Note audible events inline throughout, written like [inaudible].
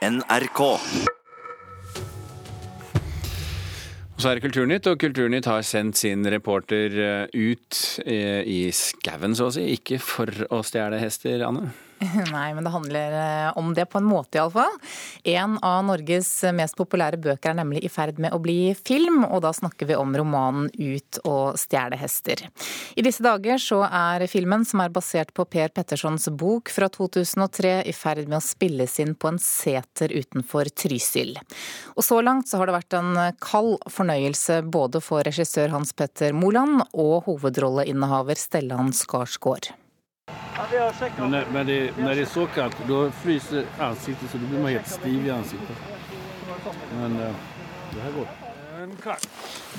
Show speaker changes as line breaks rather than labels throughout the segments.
NRK.
Og så er det Kulturnytt, og Kulturnytt har sendt sin reporter eh, ut eh, i skauen, så å si. Ikke for å stjele hester, Anne? [laughs]
Nei, men det handler eh, om det på en måte, iallfall. En av Norges mest populære bøker er nemlig i ferd med å bli film, og da snakker vi om romanen Ut og stjele hester. I disse dager så er filmen, som er basert på Per Pettersons bok fra 2003, i ferd med å spilles inn på en seter utenfor Trysil. Og så langt så har det vært en kald fornøyelse både for regissør Hans Petter Moland og hovedrolleinnehaver Stellan Skarsgård.
Men när, men det, när det är så kallt då fryser ansiktet så då blir man helt stiv i ansiktet. Men eh, det här går.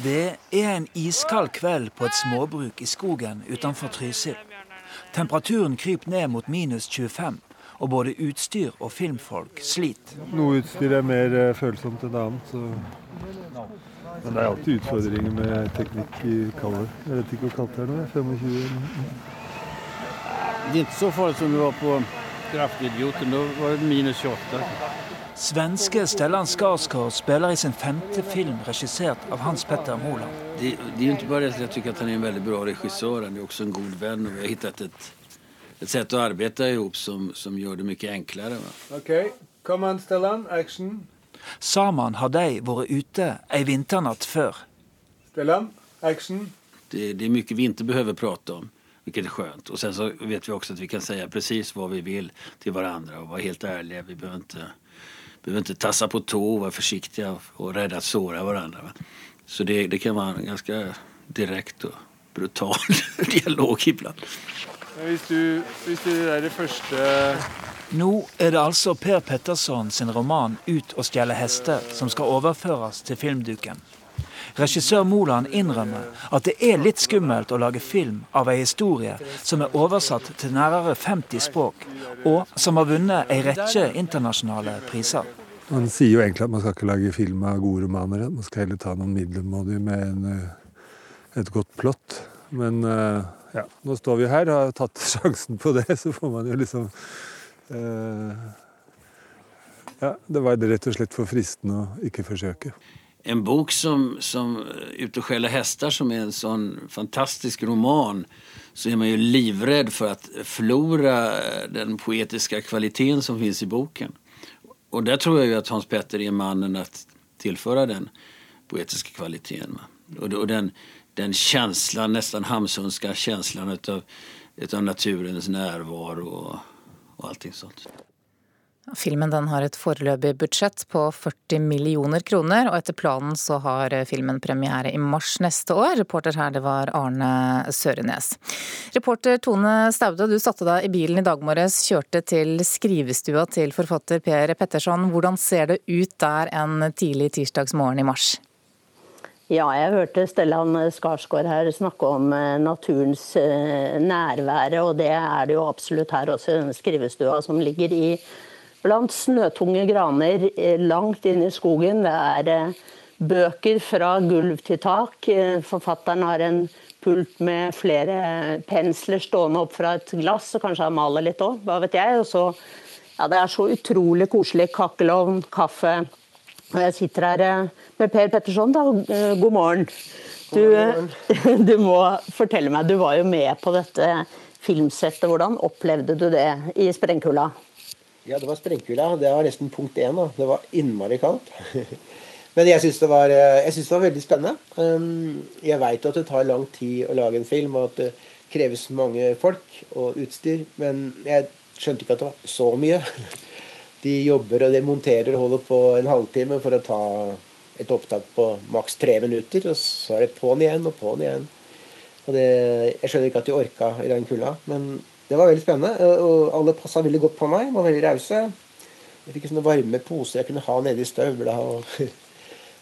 Det er en iskald kveld på et småbruk i skogen utenfor Trysil. Temperaturen kryper ned mot minus 25, og både utstyr og filmfolk sliter.
Noe utstyr er mer eh, følsomt enn annet. Så. Men det er alltid utfordringer med teknikk i kalde. Jeg vet ikke hvor kaldt det er nå. 25
Det är inte så farligt som det var på Kraftidioten. Da var det minus 28.
Svenske Stellan Skarsgård spiller i sin femte film regissert av Hans Petter Moland.
Det, det är ju inte bara det att jag tycker att han är en väldigt bra regissör, han är också en god vän och vi har hittat ett, ett sätt att arbeta ihop som, som gör det mycket enklare. Va?
OK, kom an Stellan, action.
Sammen har de vært ute ei vinternatt før.
Stellan, action.
Det, det är mycket vi inte behöver prata om, vilket är skönt. Och sen så vet vi också att vi kan säga precis vad vi vill till varandra och vara helt ärliga. Vi behöver inte, behöver inte tassa på tå och vara försiktiga och rädda att såra varandra. Va? Så det, det kan vara en ganska direkt och brutal [laughs] dialog ibland.
Hvis du, hvis du er det første
Nå er det altså Per Petterson sin roman 'Ut og stjele hester' som skal overføres til filmduken. Regissør Moland innrømmer at det er litt skummelt å lage film av ei historie som er oversatt til nærmere 50 språk, og som har vunnet ei rekke internasjonale priser.
Man sier jo egentlig at man skal ikke lage film av gode romaner. Man skal heller ta noen middelmådige med en, eh, et godt plott. Men eh, ja, nå står vi her og har tatt [laughs] sjansen på det, så får man jo liksom eh, Ja, det var rett og slett for fristende å ikke forsøke.
En bok som, som Ut och skälla hästar som är en sån fantastisk roman så är man ju livrädd för att förlora den poetiska kvaliteten som finns i boken. Och där tror jag ju att Hans Petter är mannen att tillföra den poetiska kvaliteten. Og Och, den, den känslan, nästan hamsunska känslan utav naturens närvaro och, och allting sånt.
Filmen har et foreløpig budsjett på 40 millioner kroner, og etter planen så har filmen premiere i mars neste år. Reporter her det var Arne Sørenes. Reporter Tone Staude, du satte deg i bilen i dag morges, kjørte til skrivestua til forfatter Per Petterson. Hvordan ser det ut der en tidlig tirsdagsmorgen i mars?
Ja, jeg hørte Stellan Skarsgård her snakke om eh, naturens eh, nærvære, og det er det jo absolutt her også i denne skrivestua som ligger i blant snøtunge graner eh, langt inne i skogen. Det er eh, bøker fra gulv til tak. Eh, Forfatteren har en pult med flere pensler stående opp fra et glass, og kanskje han maler litt òg, hva vet jeg. Og så, ja, det er så utrolig koselig. Kakkelovn, kaffe. Og jeg sitter her med Per Petterson, da. God morgen. Du, [laughs] du må fortelle meg, du var jo med på dette filmsettet. Hvordan opplevde du det i sprengkulda?
Ja, det var sprengkulda. Det var nesten punkt én. da. Det var innmari kaldt. [laughs] Men jeg syns det, eh, det var veldig spennende. Um, Jeg veit at det tar lang tid å lage en film, og at det kreves mange folk og utstyr. Men jeg skjønte ikke at det var så mye. [laughs] De jobber og de monterer og holder på en halvtime for å ta et opptak på maks tre minutter. Og så er det på'n igjen og på'n igjen. Og det, jeg skjønner ikke at de orka i den kulda. Men det var veldig spennende. Og alle passa veldig godt på meg. Var veldig rause. Jeg fikk sånne varme poser jeg kunne ha nedi støvla. [laughs]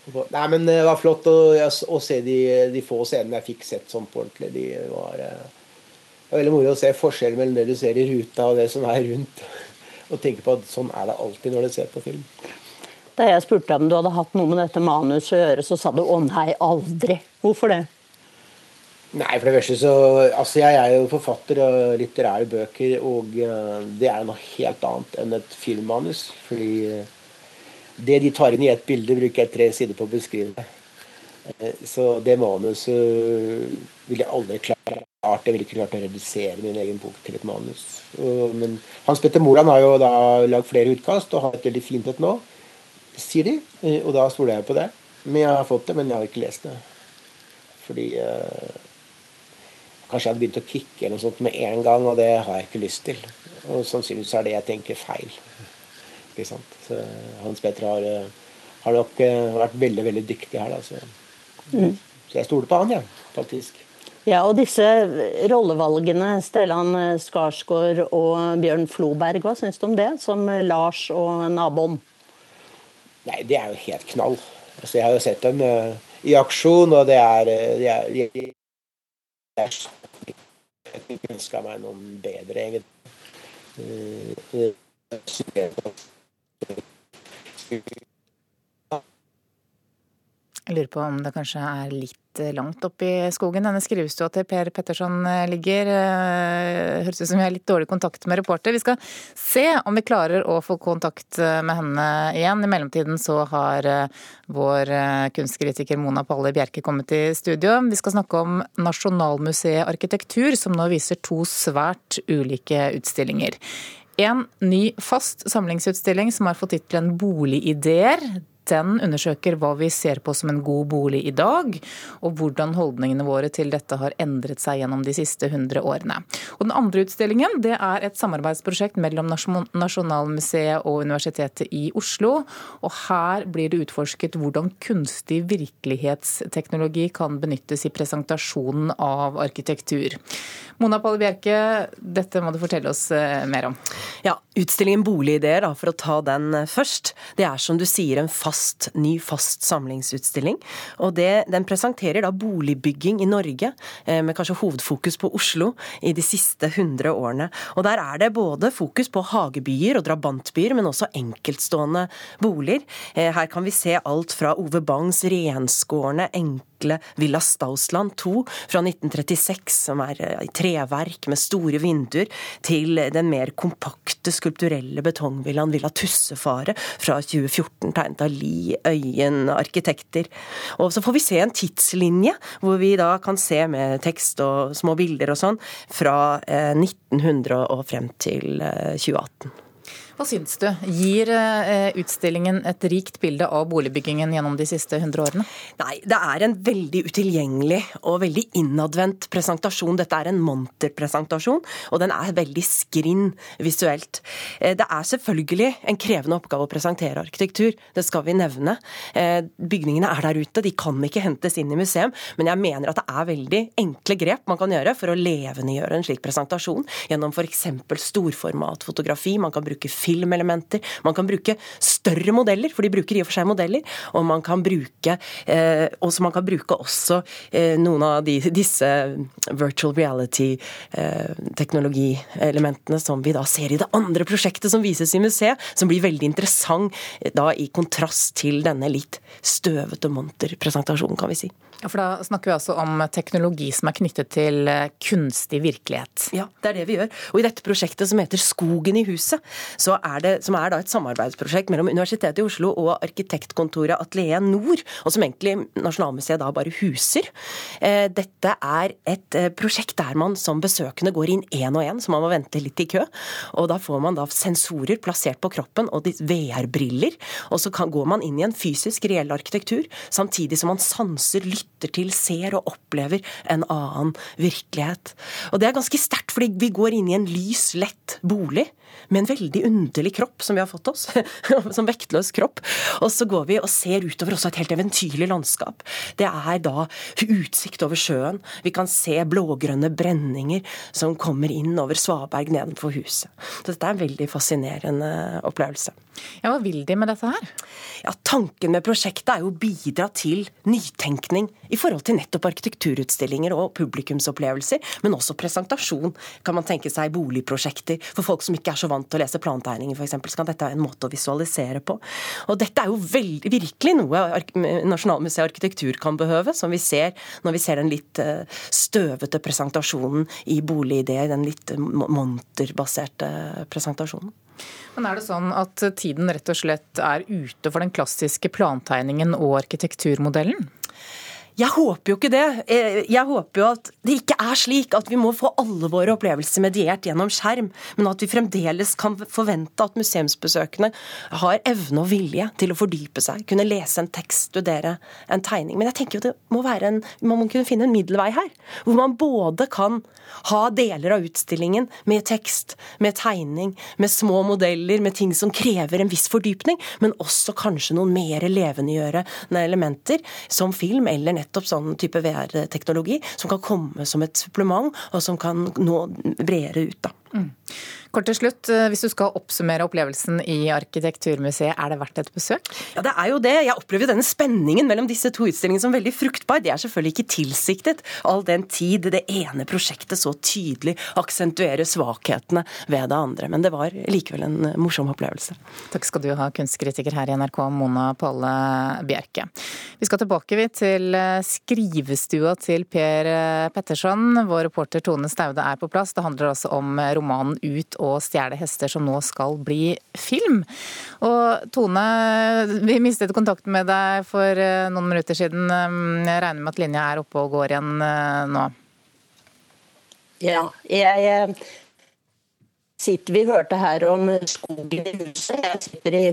Og, nei, men det var flott å, å se de, de få scenene jeg fikk sett sånn på ordentlig. De var, eh, det var veldig moro å se forskjellen mellom det du ser i ruta og det som er rundt. [laughs] Og tenke på at sånn er det alltid når du ser på film.
Da jeg spurte om du hadde hatt noe med dette manuset å gjøre, så sa du å nei, aldri. Hvorfor det?
Nei, for det første så Altså, jeg er jo forfatter av litterære bøker, og eh, det er noe helt annet enn et filmmanus. Fordi eh, det de tar inn i ett bilde, bruker jeg tre sider på å beskrive. Eh, Så det manuset ville jeg aldri klart. Jeg ville ikke klart å redusere min egen bok til et manus. Men Hans Petter Moland har jo da lagd flere utkast og har et veldig fint et nå, sier de. Og da stoler jeg på det. Men jeg har fått det, men jeg har ikke lest det. Fordi Kanskje jeg hadde begynt å kicke eller noe sånt med en gang, og det har jeg ikke lyst til. Og sannsynligvis er det jeg tenker feil. Ikke sant? Så Hans Petter har, eh, har nok eh, vært veldig, veldig dyktig her. Da, så. så jeg stoler på han, jeg, faktisk.
Ja, og disse rollevalgene, Stellan Skarsgård og Bjørn Floberg, hva syns du om det? Som Lars og naboen?
Nei, det er jo helt knall. Altså, jeg har jo sett dem uh, i aksjon, og det er, eh, de er, de, Jeg ikke ønska meg noen bedre, egentlig. Eh,
Jeg lurer på om det kanskje er litt eh, langt opp i skogen denne skrivestua til Per Petterson eh, ligger. Eh, Høres ut som vi har litt dårlig kontakt med reporter. Vi skal se om vi klarer å få kontakt med henne igjen. I mellomtiden så har vår kunstkritiker Mona Palle Bjerke kommet i studio. Vi skal snakke om Nasjonalmuseet arkitektur, som nå viser to svært ulike utstillinger. En ny fast samlingsutstilling som har fått tittelen Boligideer. Den undersøker hva vi ser på som en god bolig i dag, og hvordan holdningene våre til dette har endret seg gjennom de siste 100 årene. Og Den andre utstillingen det er et samarbeidsprosjekt mellom Nasjonalmuseet og Universitetet i Oslo. og Her blir det utforsket hvordan kunstig virkelighetsteknologi kan benyttes i presentasjonen av arkitektur. Mona Palle Bjerke, dette må du fortelle oss eh, mer om.
Ja, Utstillingen Boligideer, for å ta den eh, først, det er som du sier en fast, ny fast samlingsutstilling. Og det, Den presenterer da boligbygging i Norge, eh, med kanskje hovedfokus på Oslo, i de siste 100 årene. Og Der er det både fokus på hagebyer og drabantbyer, men også enkeltstående boliger. Eh, Her kan vi se alt fra Ove Bangs renskårne, enkle Villa Stausland 2 fra 1936, som er eh, i treverk med store vinduer, til den mer kompakte skulpturelle betongvillaen Villa Tussefare fra 2014, tegnet av Li Øyen arkitekter. Og så får vi se en tidslinje, hvor vi da kan se med tekst og små bilder og sånn, fra eh, 1900 og frem til eh, 2018.
Hva syns du? Gir eh, utstillingen et rikt bilde av boligbyggingen gjennom de siste 100 årene?
Nei, det er en veldig utilgjengelig og veldig innadvendt presentasjon. Dette er en monterpresentasjon, og den er veldig skrinn visuelt. Eh, Det er selvfølgelig en krevende oppgave å presentere arkitektur, det skal vi nevne. Eh, Bygningene er der ute, de kan ikke hentes inn i museum, men jeg mener at det er veldig enkle grep man kan gjøre for å levendegjøre en slik presentasjon, gjennom f.eks. storformatfotografi, man kan bruke filmelementer, man kan bruke større modeller, for de bruker i og for seg modeller, og man kan bruke, eh, også, man kan bruke også eh, noen av de, disse virtual reality-teknologielementene som vi da ser i det andre prosjektet som vises i museet, som blir veldig interessant eh, da i kontrast til denne litt støvete monterpresentasjonen, kan vi si.
For Da snakker vi altså om teknologi som er knyttet til eh, kunstig virkelighet.
Ja, det er det vi gjør. Og i dette prosjektet som heter Skogen i huset, er det, som er et samarbeidsprosjekt mellom Universitetet i Oslo og arkitektkontoret Atelier Nord, og som egentlig Nasjonalmuseet da bare huser. Eh, Dette er et eh, prosjekt der man som besøkende går inn én og én, så man må vente litt i kø. Og da får man da sensorer plassert på kroppen og VR-briller, og så går man inn i en fysisk, reell arkitektur, samtidig som man sanser, lytter til, ser og opplever en annen virkelighet. Og det er ganske sterkt, fordi vi går inn i en lys, lett bolig med en veldig underlig kropp som vi har fått oss, [laughs] som vektløs kropp. Og så går vi og ser utover også et helt eventyrlig landskap. Det er da utsikt over sjøen. Vi kan se blågrønne brenninger som kommer inn over svaberg nedenfor huset. Så dette er en veldig fascinerende opplevelse.
Ja, Hva vil de med dette her?
Ja, Tanken med prosjektet er jo å bidra til nytenkning i forhold til nettopp arkitekturutstillinger og publikumsopplevelser, men også presentasjon. Kan man tenke seg boligprosjekter for folk som ikke er så vant til å lese plantegninger f.eks. Så kan dette være en måte å visualisere på. Og dette er jo veld, virkelig noe Nasjonalmuseet arkitektur kan behøve, som vi ser når vi ser den litt eh, støvete presentasjonen i Boligidé, den litt monterbaserte presentasjonen.
Men er det sånn at tiden rett og slett er ute for den klassiske plantegningen og arkitekturmodellen?
Jeg håper jo ikke det. Eh, jeg håper jo at det ikke er slik at vi må få alle våre opplevelser mediert gjennom skjerm, men at vi fremdeles kan forvente at museumsbesøkende har evne og vilje til å fordype seg, kunne lese en tekst, studere en tegning. Men jeg tenker jo det må være en, man må kunne finne en middelvei her, hvor man både kan ha deler av utstillingen med tekst, med tegning, med små modeller, med ting som krever en viss fordypning, men også kanskje noen mer levendegjørende elementer, som film eller nett nettopp sånn type VR-teknologi som kan komme som et supplement, og som kan nå bredere ut. da. Mm.
Kort til slutt, eh, Hvis du skal oppsummere opplevelsen i Arkitekturmuseet, er det verdt et besøk?
Ja, Det er jo det. Jeg opplever denne spenningen mellom disse to utstillingene som veldig fruktbar. Det er selvfølgelig ikke tilsiktet, all den tid det ene prosjektet så tydelig aksentuerer svakhetene ved det andre. Men det var likevel en morsom opplevelse.
Takk skal du ha, kunstkritiker her i NRK, Mona Palle Bjerke. Vi skal tilbake til eh, skrivestua til Per eh, Petterson. Vår reporter Tone Staude er på plass. Det handler altså om romanen Ut og stjele hester, som nå skal bli film. Og Tone, vi mistet kontakten med deg for eh, noen minutter siden. Jeg regner med at linja er oppe og går igjen eh, nå?
Ja, jeg eh, sitter Vi hørte her om skogen i huset. Jeg sitter i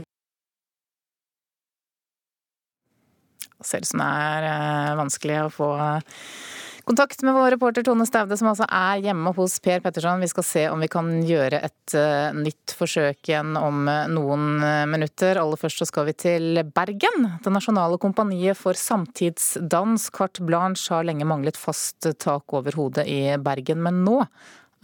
Ser ut som det er vanskelig å få Kontakt med vår reporter Tone Staude, som altså er hjemme hos Per Petterson. Vi skal se om vi kan gjøre et uh, nytt forsøk igjen om uh, noen uh, minutter. Aller først så skal vi til Bergen. Det nasjonale kompaniet for samtidsdans, Carte Blanche, har lenge manglet fast tak over hodet i Bergen, men nå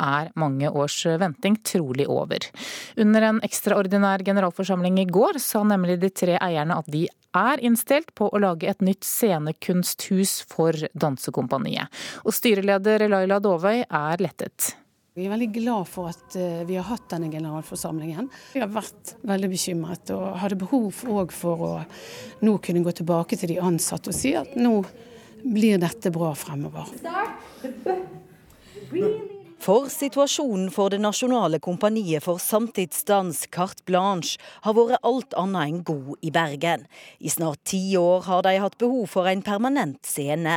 er mange års venting trolig over. Under en ekstraordinær generalforsamling i går sa nemlig de tre eierne at de er innstilt på å lage et nytt scenekunsthus for dansekompaniet. Og styreleder Laila Dovøy er lettet.
Vi er veldig glad for at eh, vi har hatt denne generalforsamlingen. Vi har vært veldig bekymret og hadde behov òg for å nå kunne gå tilbake til de ansatte og si at nå blir dette bra fremover.
For situasjonen for det nasjonale kompaniet for samtidsdans, Carte Blanche, har vært alt annet enn god i Bergen. I snart ti år har de hatt behov for en permanent scene.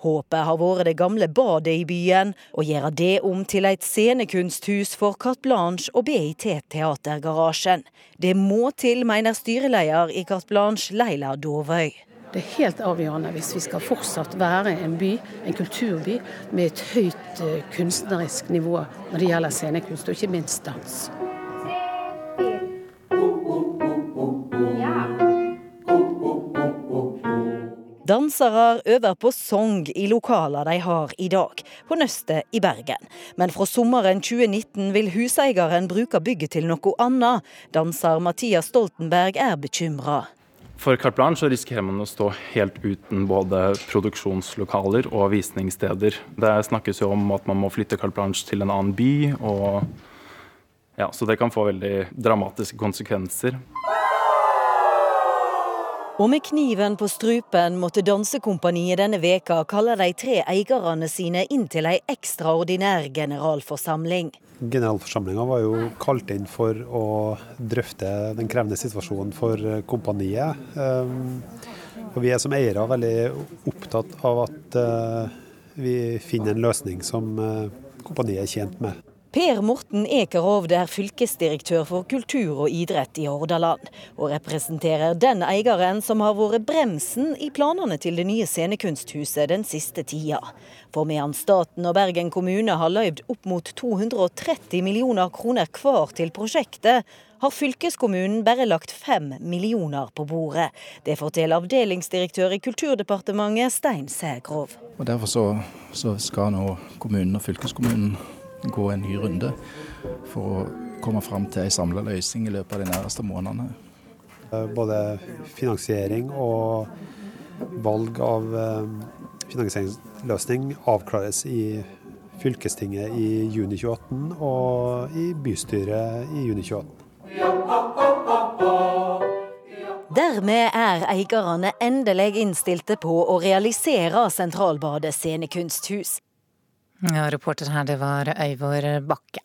Håpet har vært det gamle badet i byen, å gjøre det om til et scenekunsthus for Carte Blanche og BIT Teatergarasjen. Det må til, mener styreleder i Carte Blanche, Leila Dovøy.
Det er helt avgjørende hvis vi skal fortsatt være en by, en kulturby, med et høyt eh, kunstnerisk nivå når det gjelder scenekunst, og ikke minst dans.
Dansere øver på sang i lokaler de har i dag, på Nøstet i Bergen. Men fra sommeren 2019 vil huseieren bruke bygget til noe annet. Danser Mathias Stoltenberg er bekymra.
For Carte Blanche så risikerer man å stå helt uten både produksjonslokaler og visningssteder. Det snakkes jo om at man må flytte Carte Blanche til en annen by, og ja, så det kan få veldig dramatiske konsekvenser.
Og med kniven på strupen måtte dansekompaniet denne veka kalle de tre eierne sine inn til ei ekstraordinær generalforsamling.
Generalforsamlinga var jo kalt inn for å drøfte den krevende situasjonen for kompaniet. Ehm, og vi er som eiere veldig opptatt av at eh, vi finner en løsning som eh, kompaniet er tjent med.
Per Morten Ekerhovd er fylkesdirektør for kultur og idrett i Hordaland, og representerer den eieren som har vært bremsen i planene til det nye scenekunsthuset den siste tida. For medan staten og Bergen kommune har løyvd opp mot 230 millioner kroner hver til prosjektet, har fylkeskommunen bare lagt fem millioner på bordet. Det forteller avdelingsdirektør i Kulturdepartementet Stein Sægrov.
Og Derfor så, så skal nå kommunen og fylkeskommunen gå en ny runde for å komme fram til en samla løsning i løpet av de nærmeste månedene.
Eh, både finansiering og valg av eh, finansieringsløsning avklares i fylkestinget i juni 2018 og i bystyret i juni 2018.
Dermed er eierne endelig innstilte på å realisere Sentralbadet scenekunsthus.
Ja, reporter her, det var Øyvor Bakke.